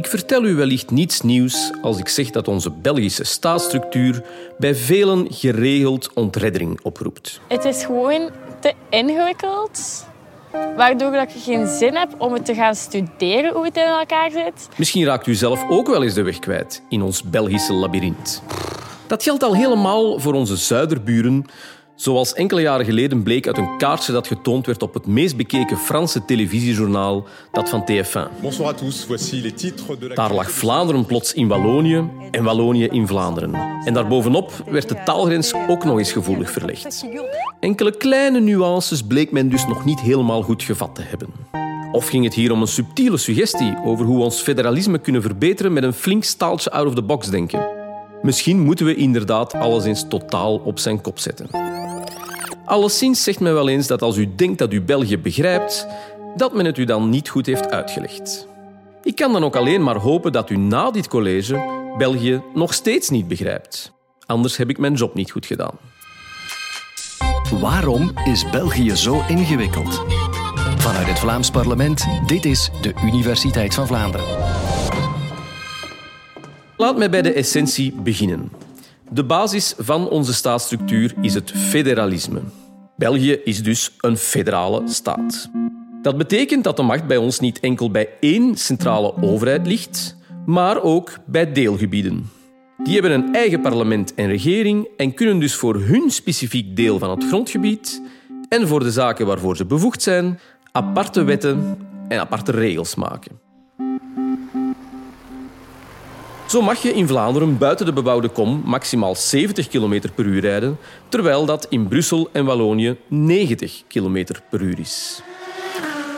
Ik vertel u wellicht niets nieuws als ik zeg dat onze Belgische staatsstructuur bij velen geregeld ontreddering oproept. Het is gewoon te ingewikkeld, waardoor dat je geen zin hebt om het te gaan studeren hoe het in elkaar zit. Misschien raakt u zelf ook wel eens de weg kwijt in ons Belgische labyrint. Dat geldt al helemaal voor onze zuiderburen, Zoals enkele jaren geleden bleek uit een kaartje dat getoond werd op het meest bekeken Franse televisiejournaal, dat van TF1. Bonsoir à tous, voici les titres de Daar lag Vlaanderen plots in Wallonië en Wallonië in Vlaanderen. En daarbovenop werd de taalgrens ook nog eens gevoelig verlegd. Enkele kleine nuances bleek men dus nog niet helemaal goed gevat te hebben. Of ging het hier om een subtiele suggestie over hoe we ons federalisme kunnen verbeteren met een flink staaltje out of the box denken? Misschien moeten we inderdaad alles eens totaal op zijn kop zetten. Alleszins zegt men wel eens dat als u denkt dat u België begrijpt, dat men het u dan niet goed heeft uitgelegd. Ik kan dan ook alleen maar hopen dat u na dit college België nog steeds niet begrijpt. Anders heb ik mijn job niet goed gedaan. Waarom is België zo ingewikkeld? Vanuit het Vlaams parlement, dit is de Universiteit van Vlaanderen. Laat mij bij de essentie beginnen. De basis van onze staatsstructuur is het federalisme. België is dus een federale staat. Dat betekent dat de macht bij ons niet enkel bij één centrale overheid ligt, maar ook bij deelgebieden. Die hebben een eigen parlement en regering en kunnen dus voor hun specifiek deel van het grondgebied en voor de zaken waarvoor ze bevoegd zijn, aparte wetten en aparte regels maken. Zo mag je in Vlaanderen buiten de bebouwde kom maximaal 70 km per uur rijden, terwijl dat in Brussel en Wallonië 90 km per uur is.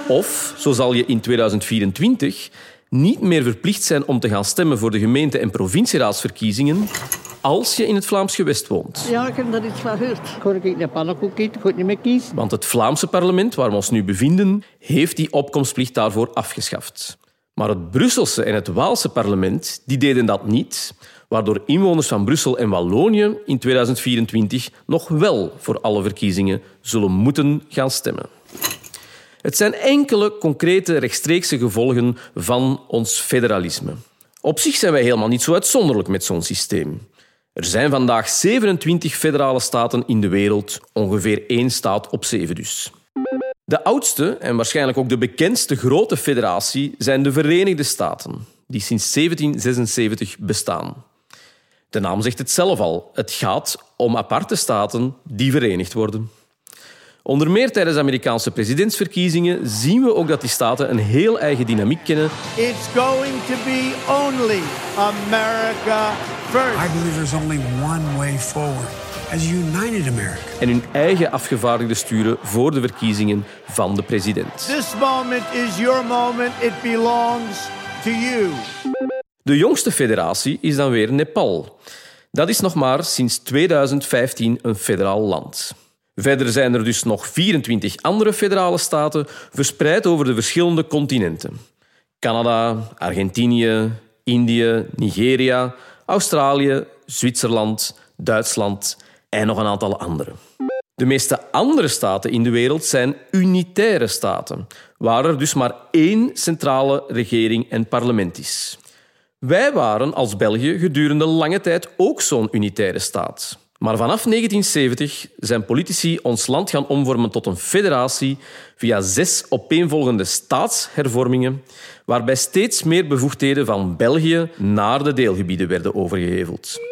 Of, zo zal je in 2024 niet meer verplicht zijn om te gaan stemmen voor de gemeente- en provincieraadsverkiezingen als je in het Vlaams gewest woont. Ja, ik heb dat iets van gehoord. Ik hoor ik een pannenkoek eten, niet meer kiezen. Want het Vlaamse parlement, waar we ons nu bevinden, heeft die opkomstplicht daarvoor afgeschaft. Maar het Brusselse en het Waalse parlement die deden dat niet, waardoor inwoners van Brussel en Wallonië in 2024 nog wel voor alle verkiezingen zullen moeten gaan stemmen. Het zijn enkele concrete rechtstreekse gevolgen van ons federalisme. Op zich zijn wij helemaal niet zo uitzonderlijk met zo'n systeem. Er zijn vandaag 27 federale staten in de wereld, ongeveer één staat op zeven dus. De oudste en waarschijnlijk ook de bekendste grote federatie zijn de Verenigde Staten, die sinds 1776 bestaan. De naam zegt het zelf al. Het gaat om aparte staten die verenigd worden. Onder meer tijdens de Amerikaanse presidentsverkiezingen zien we ook dat die staten een heel eigen dynamiek kennen. It's going to be only America first. I believe there's only one way forward as united America. En hun eigen afgevaardigden sturen voor de verkiezingen van de president. This moment is your moment. It belongs to you. De jongste federatie is dan weer Nepal. Dat is nog maar sinds 2015 een federaal land. Verder zijn er dus nog 24 andere federale staten verspreid over de verschillende continenten. Canada, Argentinië, Indië, Nigeria, Australië, Zwitserland, Duitsland en nog een aantal andere. De meeste andere staten in de wereld zijn unitaire staten, waar er dus maar één centrale regering en parlement is. Wij waren als België gedurende lange tijd ook zo'n unitaire staat. Maar vanaf 1970 zijn politici ons land gaan omvormen tot een federatie via zes opeenvolgende staatshervormingen, waarbij steeds meer bevoegdheden van België naar de deelgebieden werden overgeheveld.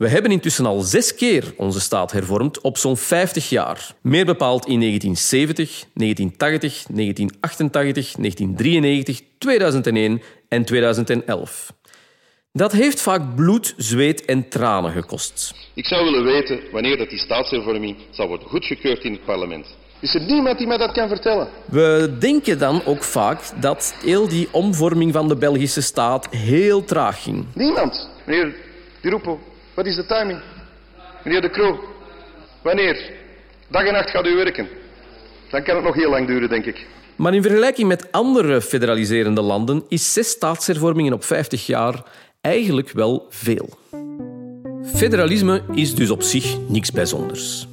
We hebben intussen al zes keer onze staat hervormd op zo'n 50 jaar. Meer bepaald in 1970, 1980, 1988, 1993, 2001 en 2011. Dat heeft vaak bloed, zweet en tranen gekost. Ik zou willen weten wanneer dat die staatshervorming zal worden goedgekeurd in het parlement. Is er niemand die mij dat kan vertellen? We denken dan ook vaak dat heel die omvorming van de Belgische staat heel traag ging. Niemand. Meneer Di Rupo, wat is de timing? Meneer De Croo, wanneer? Dag en nacht gaat u werken. Dan kan het nog heel lang duren, denk ik. Maar in vergelijking met andere federaliserende landen is zes staatshervormingen op 50 jaar eigenlijk wel veel. Federalisme is dus op zich niks bijzonders.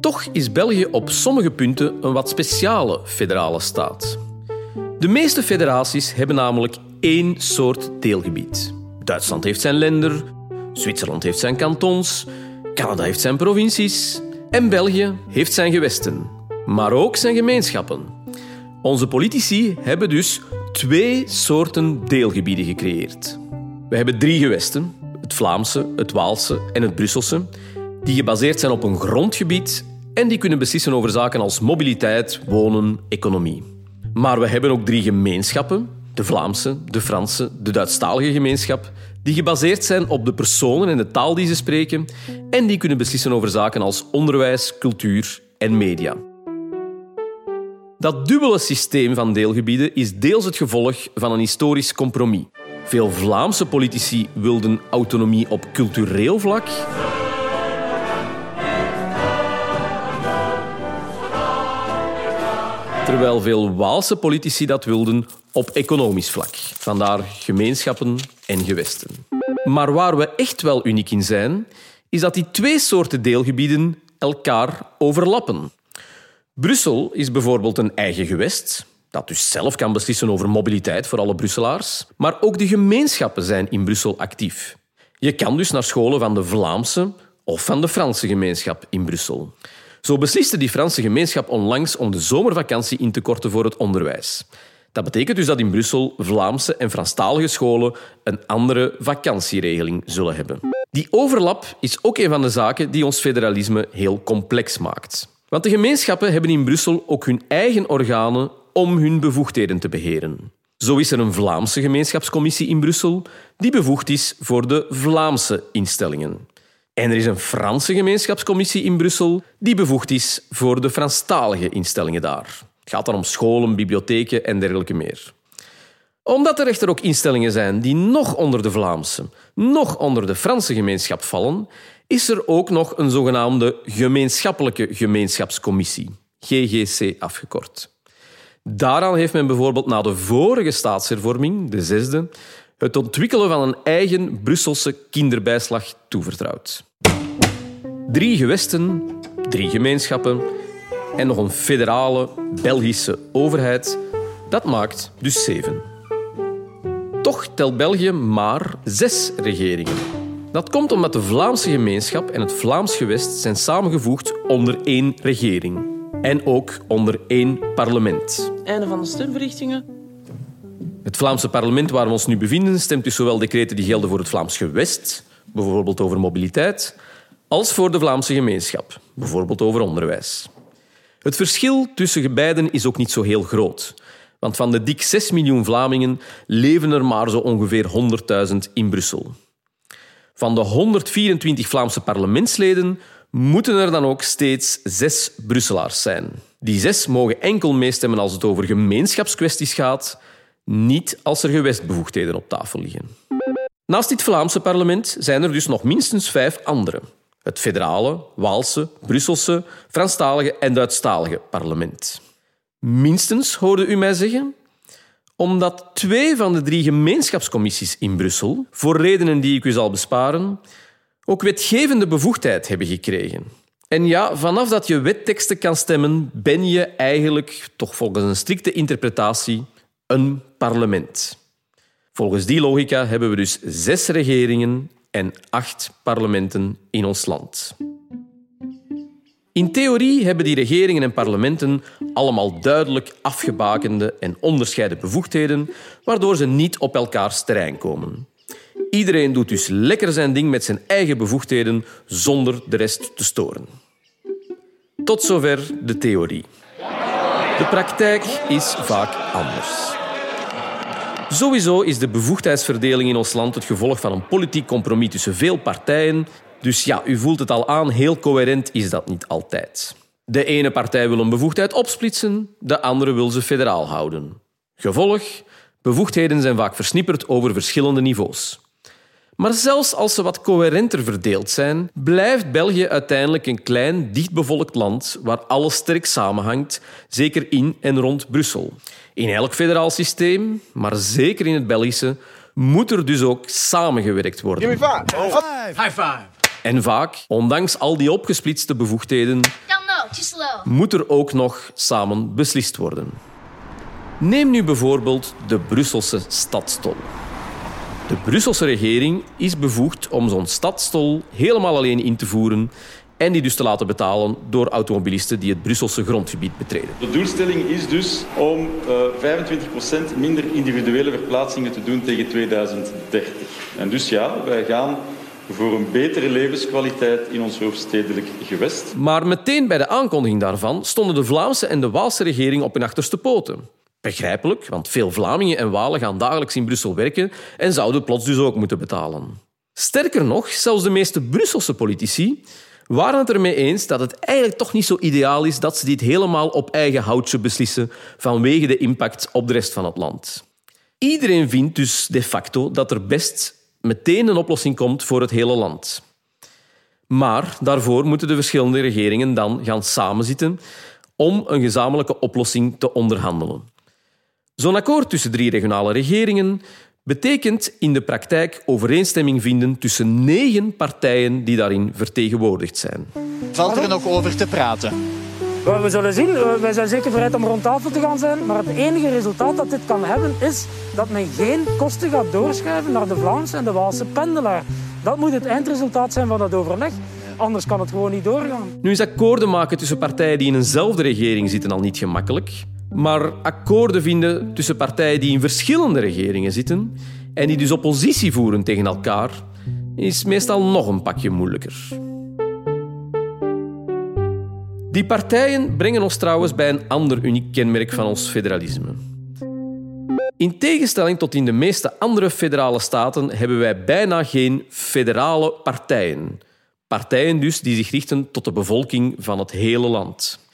Toch is België op sommige punten een wat speciale federale staat. De meeste federaties hebben namelijk één soort deelgebied. Duitsland heeft zijn lender, Zwitserland heeft zijn kantons, Canada heeft zijn provincies en België heeft zijn gewesten, maar ook zijn gemeenschappen. Onze politici hebben dus twee soorten deelgebieden gecreëerd. We hebben drie gewesten, het Vlaamse, het Waalse en het Brusselse, die gebaseerd zijn op een grondgebied en die kunnen beslissen over zaken als mobiliteit, wonen, economie. Maar we hebben ook drie gemeenschappen, de Vlaamse, de Franse, de Duitsstalige gemeenschap, die gebaseerd zijn op de personen en de taal die ze spreken en die kunnen beslissen over zaken als onderwijs, cultuur en media. Dat dubbele systeem van deelgebieden is deels het gevolg van een historisch compromis. Veel Vlaamse politici wilden autonomie op cultureel vlak. Terwijl veel Waalse politici dat wilden op economisch vlak. Vandaar gemeenschappen en gewesten. Maar waar we echt wel uniek in zijn, is dat die twee soorten deelgebieden elkaar overlappen. Brussel is bijvoorbeeld een eigen gewest, dat dus zelf kan beslissen over mobiliteit voor alle Brusselaars. Maar ook de gemeenschappen zijn in Brussel actief. Je kan dus naar scholen van de Vlaamse of van de Franse gemeenschap in Brussel. Zo besliste die Franse gemeenschap onlangs om de zomervakantie in te korten voor het onderwijs. Dat betekent dus dat in Brussel Vlaamse en Franstalige scholen een andere vakantieregeling zullen hebben. Die overlap is ook een van de zaken die ons federalisme heel complex maakt. Want de gemeenschappen hebben in Brussel ook hun eigen organen om hun bevoegdheden te beheren. Zo is er een Vlaamse gemeenschapscommissie in Brussel die bevoegd is voor de Vlaamse instellingen. En er is een Franse gemeenschapscommissie in Brussel die bevoegd is voor de Franstalige instellingen daar. Het gaat dan om scholen, bibliotheken en dergelijke meer. Omdat er echter ook instellingen zijn die nog onder de Vlaamse, nog onder de Franse gemeenschap vallen, is er ook nog een zogenaamde gemeenschappelijke gemeenschapscommissie, GGC afgekort. Daaraan heeft men bijvoorbeeld na de vorige staatshervorming, de zesde, het ontwikkelen van een eigen Brusselse kinderbijslag toevertrouwd. Drie gewesten, drie gemeenschappen en nog een federale Belgische overheid, dat maakt dus zeven. Toch telt België maar zes regeringen. Dat komt omdat de Vlaamse gemeenschap en het Vlaams gewest zijn samengevoegd onder één regering. En ook onder één parlement. Einde van de stemverrichtingen. Het Vlaamse parlement waar we ons nu bevinden stemt dus zowel decreten die gelden voor het Vlaams gewest, bijvoorbeeld over mobiliteit, als voor de Vlaamse gemeenschap, bijvoorbeeld over onderwijs. Het verschil tussen beiden is ook niet zo heel groot. Want van de dik 6 miljoen Vlamingen leven er maar zo ongeveer 100.000 in Brussel. Van de 124 Vlaamse parlementsleden moeten er dan ook steeds zes Brusselaars zijn. Die zes mogen enkel meestemmen als het over gemeenschapskwesties gaat, niet als er gewestbevoegdheden op tafel liggen. Naast dit Vlaamse parlement zijn er dus nog minstens vijf andere. Het federale, Waalse, Brusselse, Franstalige en Duitsstalige parlement. Minstens, hoorde u mij zeggen? Omdat twee van de drie gemeenschapscommissies in Brussel, voor redenen die ik u zal besparen, ook wetgevende bevoegdheid hebben gekregen. En ja, vanaf dat je wetteksten kan stemmen, ben je eigenlijk, toch volgens een strikte interpretatie, een parlement. Volgens die logica hebben we dus zes regeringen en acht parlementen in ons land. In theorie hebben die regeringen en parlementen allemaal duidelijk afgebakende en onderscheiden bevoegdheden, waardoor ze niet op elkaars terrein komen. Iedereen doet dus lekker zijn ding met zijn eigen bevoegdheden zonder de rest te storen. Tot zover de theorie. De praktijk is vaak anders. Sowieso is de bevoegdheidsverdeling in ons land het gevolg van een politiek compromis tussen veel partijen. Dus ja, u voelt het al aan, heel coherent is dat niet altijd. De ene partij wil een bevoegdheid opsplitsen, de andere wil ze federaal houden. Gevolg? Bevoegdheden zijn vaak versnipperd over verschillende niveaus. Maar zelfs als ze wat coherenter verdeeld zijn, blijft België uiteindelijk een klein, dichtbevolkt land waar alles sterk samenhangt, zeker in en rond Brussel. In elk federaal systeem, maar zeker in het Belgische, moet er dus ook samengewerkt worden. High five. En vaak, ondanks al die opgesplitste bevoegdheden, moet er ook nog samen beslist worden. Neem nu bijvoorbeeld de Brusselse stadstol. De Brusselse regering is bevoegd om zo'n stadstol helemaal alleen in te voeren en die dus te laten betalen door automobilisten die het Brusselse grondgebied betreden. De doelstelling is dus om uh, 25% minder individuele verplaatsingen te doen tegen 2030. En dus ja, wij gaan voor een betere levenskwaliteit in ons hoofdstedelijk gewest. Maar meteen bij de aankondiging daarvan stonden de Vlaamse en de Waalse regering op hun achterste poten. Begrijpelijk, want veel Vlamingen en Walen gaan dagelijks in Brussel werken en zouden plots dus ook moeten betalen. Sterker nog, zelfs de meeste Brusselse politici waren het ermee eens dat het eigenlijk toch niet zo ideaal is dat ze dit helemaal op eigen houtje beslissen vanwege de impact op de rest van het land. Iedereen vindt dus de facto dat er best meteen een oplossing komt voor het hele land. Maar daarvoor moeten de verschillende regeringen dan gaan samenzitten om een gezamenlijke oplossing te onderhandelen. Zo'n akkoord tussen drie regionale regeringen betekent in de praktijk overeenstemming vinden tussen negen partijen die daarin vertegenwoordigd zijn. Valt er nog over te praten? We zullen zien. Wij zijn zeker bereid om rond tafel te gaan zijn. Maar het enige resultaat dat dit kan hebben is dat men geen kosten gaat doorschuiven naar de Vlaamse en de Waalse pendelaar. Dat moet het eindresultaat zijn van dat overleg. Anders kan het gewoon niet doorgaan. Nu is akkoorden maken tussen partijen die in eenzelfde regering zitten al niet gemakkelijk. Maar akkoorden vinden tussen partijen die in verschillende regeringen zitten en die dus oppositie voeren tegen elkaar, is meestal nog een pakje moeilijker. Die partijen brengen ons trouwens bij een ander uniek kenmerk van ons federalisme. In tegenstelling tot in de meeste andere federale staten hebben wij bijna geen federale partijen. Partijen dus die zich richten tot de bevolking van het hele land.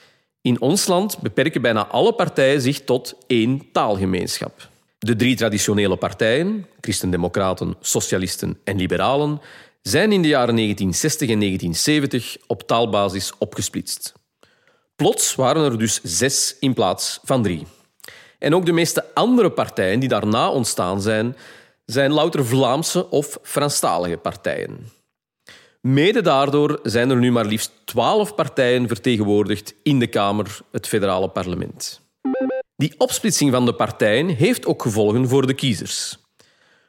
In ons land beperken bijna alle partijen zich tot één taalgemeenschap. De drie traditionele partijen, christendemocraten, socialisten en liberalen, zijn in de jaren 1960 en 1970 op taalbasis opgesplitst. Plots waren er dus zes in plaats van drie. En ook de meeste andere partijen die daarna ontstaan zijn, zijn louter Vlaamse of Franstalige partijen. Mede daardoor zijn er nu maar liefst twaalf partijen vertegenwoordigd in de Kamer, het federale parlement. Die opsplitsing van de partijen heeft ook gevolgen voor de kiezers.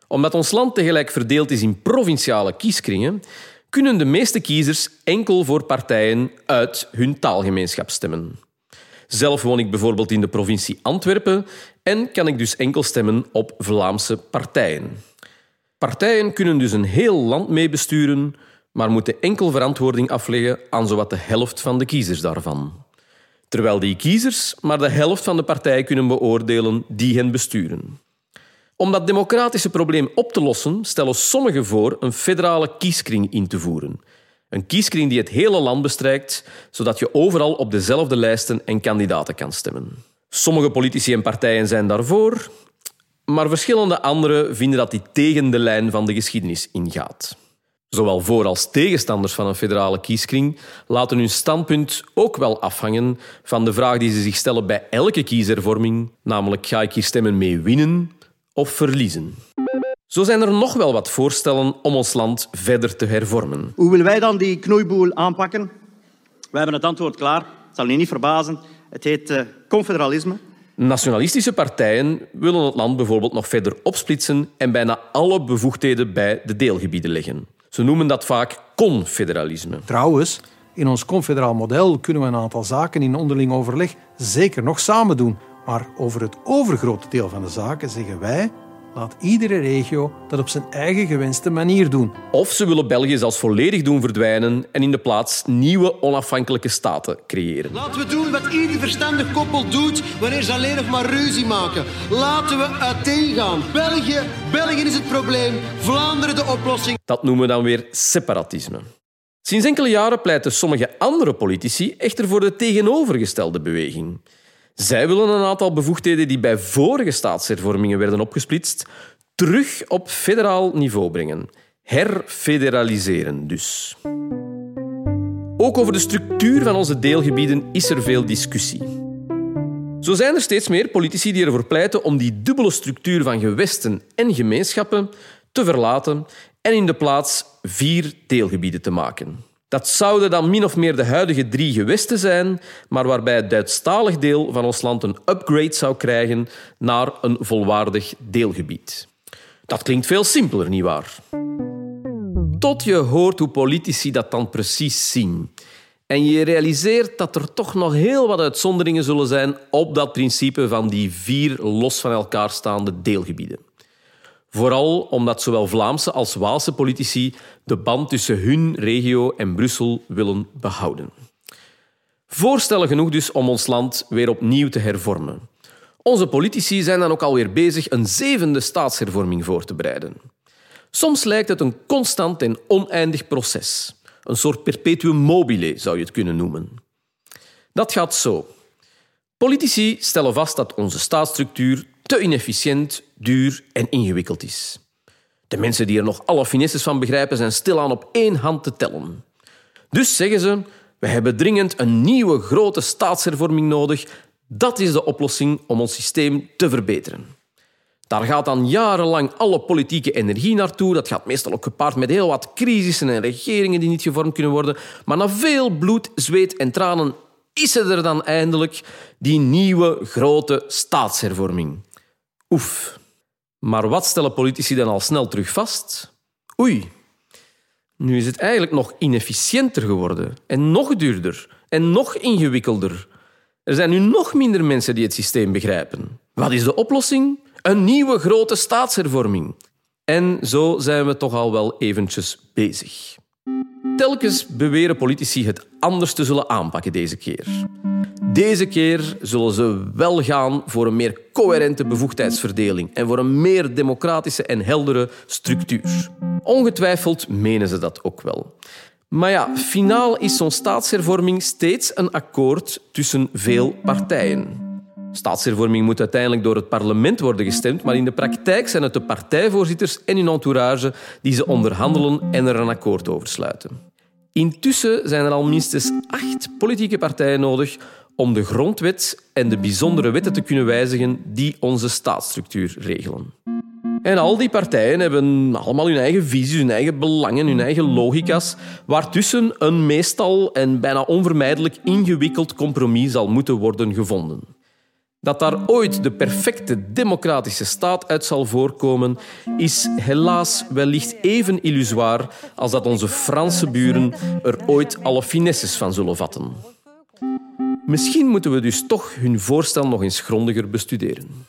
Omdat ons land tegelijk verdeeld is in provinciale kieskringen, kunnen de meeste kiezers enkel voor partijen uit hun taalgemeenschap stemmen. Zelf woon ik bijvoorbeeld in de provincie Antwerpen en kan ik dus enkel stemmen op Vlaamse partijen. Partijen kunnen dus een heel land meebesturen, maar moeten enkel verantwoording afleggen aan zowat de helft van de kiezers daarvan. Terwijl die kiezers maar de helft van de partij kunnen beoordelen die hen besturen. Om dat democratische probleem op te lossen, stellen sommigen voor een federale kieskring in te voeren. Een kieskring die het hele land bestrijkt, zodat je overal op dezelfde lijsten en kandidaten kan stemmen. Sommige politici en partijen zijn daarvoor, maar verschillende anderen vinden dat die tegen de lijn van de geschiedenis ingaat. Zowel voor- als tegenstanders van een federale kieskring laten hun standpunt ook wel afhangen van de vraag die ze zich stellen bij elke kieshervorming, namelijk ga ik hier stemmen mee winnen of verliezen. Zo zijn er nog wel wat voorstellen om ons land verder te hervormen. Hoe willen wij dan die knoeiboel aanpakken? We hebben het antwoord klaar. Het zal je niet verbazen. Het heet uh, confederalisme. Nationalistische partijen willen het land bijvoorbeeld nog verder opsplitsen en bijna alle bevoegdheden bij de deelgebieden leggen. Ze noemen dat vaak confederalisme. Trouwens, in ons confederaal model kunnen we een aantal zaken in onderling overleg zeker nog samen doen. Maar over het overgrote deel van de zaken zeggen wij Laat iedere regio dat op zijn eigen gewenste manier doen. Of ze willen België zelfs volledig doen verdwijnen en in de plaats nieuwe onafhankelijke staten creëren. Laten we doen wat ieder verstandig koppel doet wanneer ze alleen nog maar ruzie maken. Laten we uiteengaan. België, België is het probleem, Vlaanderen de oplossing. Dat noemen we dan weer separatisme. Sinds enkele jaren pleiten sommige andere politici echter voor de tegenovergestelde beweging. Zij willen een aantal bevoegdheden die bij vorige staatshervormingen werden opgesplitst, terug op federaal niveau brengen. Herfederaliseren dus. Ook over de structuur van onze deelgebieden is er veel discussie. Zo zijn er steeds meer politici die ervoor pleiten om die dubbele structuur van gewesten en gemeenschappen te verlaten en in de plaats vier deelgebieden te maken. Dat zouden dan min of meer de huidige drie gewesten zijn, maar waarbij het Duitsstalig deel van ons land een upgrade zou krijgen naar een volwaardig deelgebied. Dat klinkt veel simpeler, nietwaar? Tot je hoort hoe politici dat dan precies zien. En je realiseert dat er toch nog heel wat uitzonderingen zullen zijn op dat principe van die vier los van elkaar staande deelgebieden. Vooral omdat zowel Vlaamse als Waalse politici de band tussen hun regio en Brussel willen behouden. Voorstellen genoeg dus om ons land weer opnieuw te hervormen. Onze politici zijn dan ook alweer bezig een zevende staatshervorming voor te bereiden. Soms lijkt het een constant en oneindig proces. Een soort perpetuum mobile zou je het kunnen noemen. Dat gaat zo. Politici stellen vast dat onze staatsstructuur te inefficiënt, duur en ingewikkeld is. De mensen die er nog alle finesses van begrijpen zijn stilaan op één hand te tellen. Dus zeggen ze, we hebben dringend een nieuwe grote staatshervorming nodig. Dat is de oplossing om ons systeem te verbeteren. Daar gaat dan jarenlang alle politieke energie naartoe. Dat gaat meestal ook gepaard met heel wat crisissen en regeringen die niet gevormd kunnen worden. Maar na veel bloed, zweet en tranen is er dan eindelijk die nieuwe grote staatshervorming. Oef. Maar wat stellen politici dan al snel terug vast? Oei, nu is het eigenlijk nog inefficiënter geworden en nog duurder en nog ingewikkelder. Er zijn nu nog minder mensen die het systeem begrijpen. Wat is de oplossing? Een nieuwe grote staatshervorming. En zo zijn we toch al wel eventjes bezig. Telkens beweren politici het anders te zullen aanpakken deze keer. Deze keer zullen ze wel gaan voor een meer coherente bevoegdheidsverdeling en voor een meer democratische en heldere structuur. Ongetwijfeld menen ze dat ook wel. Maar ja, finaal is zo'n staatshervorming steeds een akkoord tussen veel partijen. Staatshervorming moet uiteindelijk door het parlement worden gestemd, maar in de praktijk zijn het de partijvoorzitters en hun entourage die ze onderhandelen en er een akkoord over sluiten. Intussen zijn er al minstens acht politieke partijen nodig om de grondwet en de bijzondere wetten te kunnen wijzigen die onze staatsstructuur regelen. En al die partijen hebben allemaal hun eigen visies, hun eigen belangen, hun eigen logica's, waartussen een meestal en bijna onvermijdelijk ingewikkeld compromis zal moeten worden gevonden. Dat daar ooit de perfecte democratische staat uit zal voorkomen, is helaas wellicht even illusoir als dat onze Franse buren er ooit alle finesses van zullen vatten. Misschien moeten we dus toch hun voorstel nog eens grondiger bestuderen.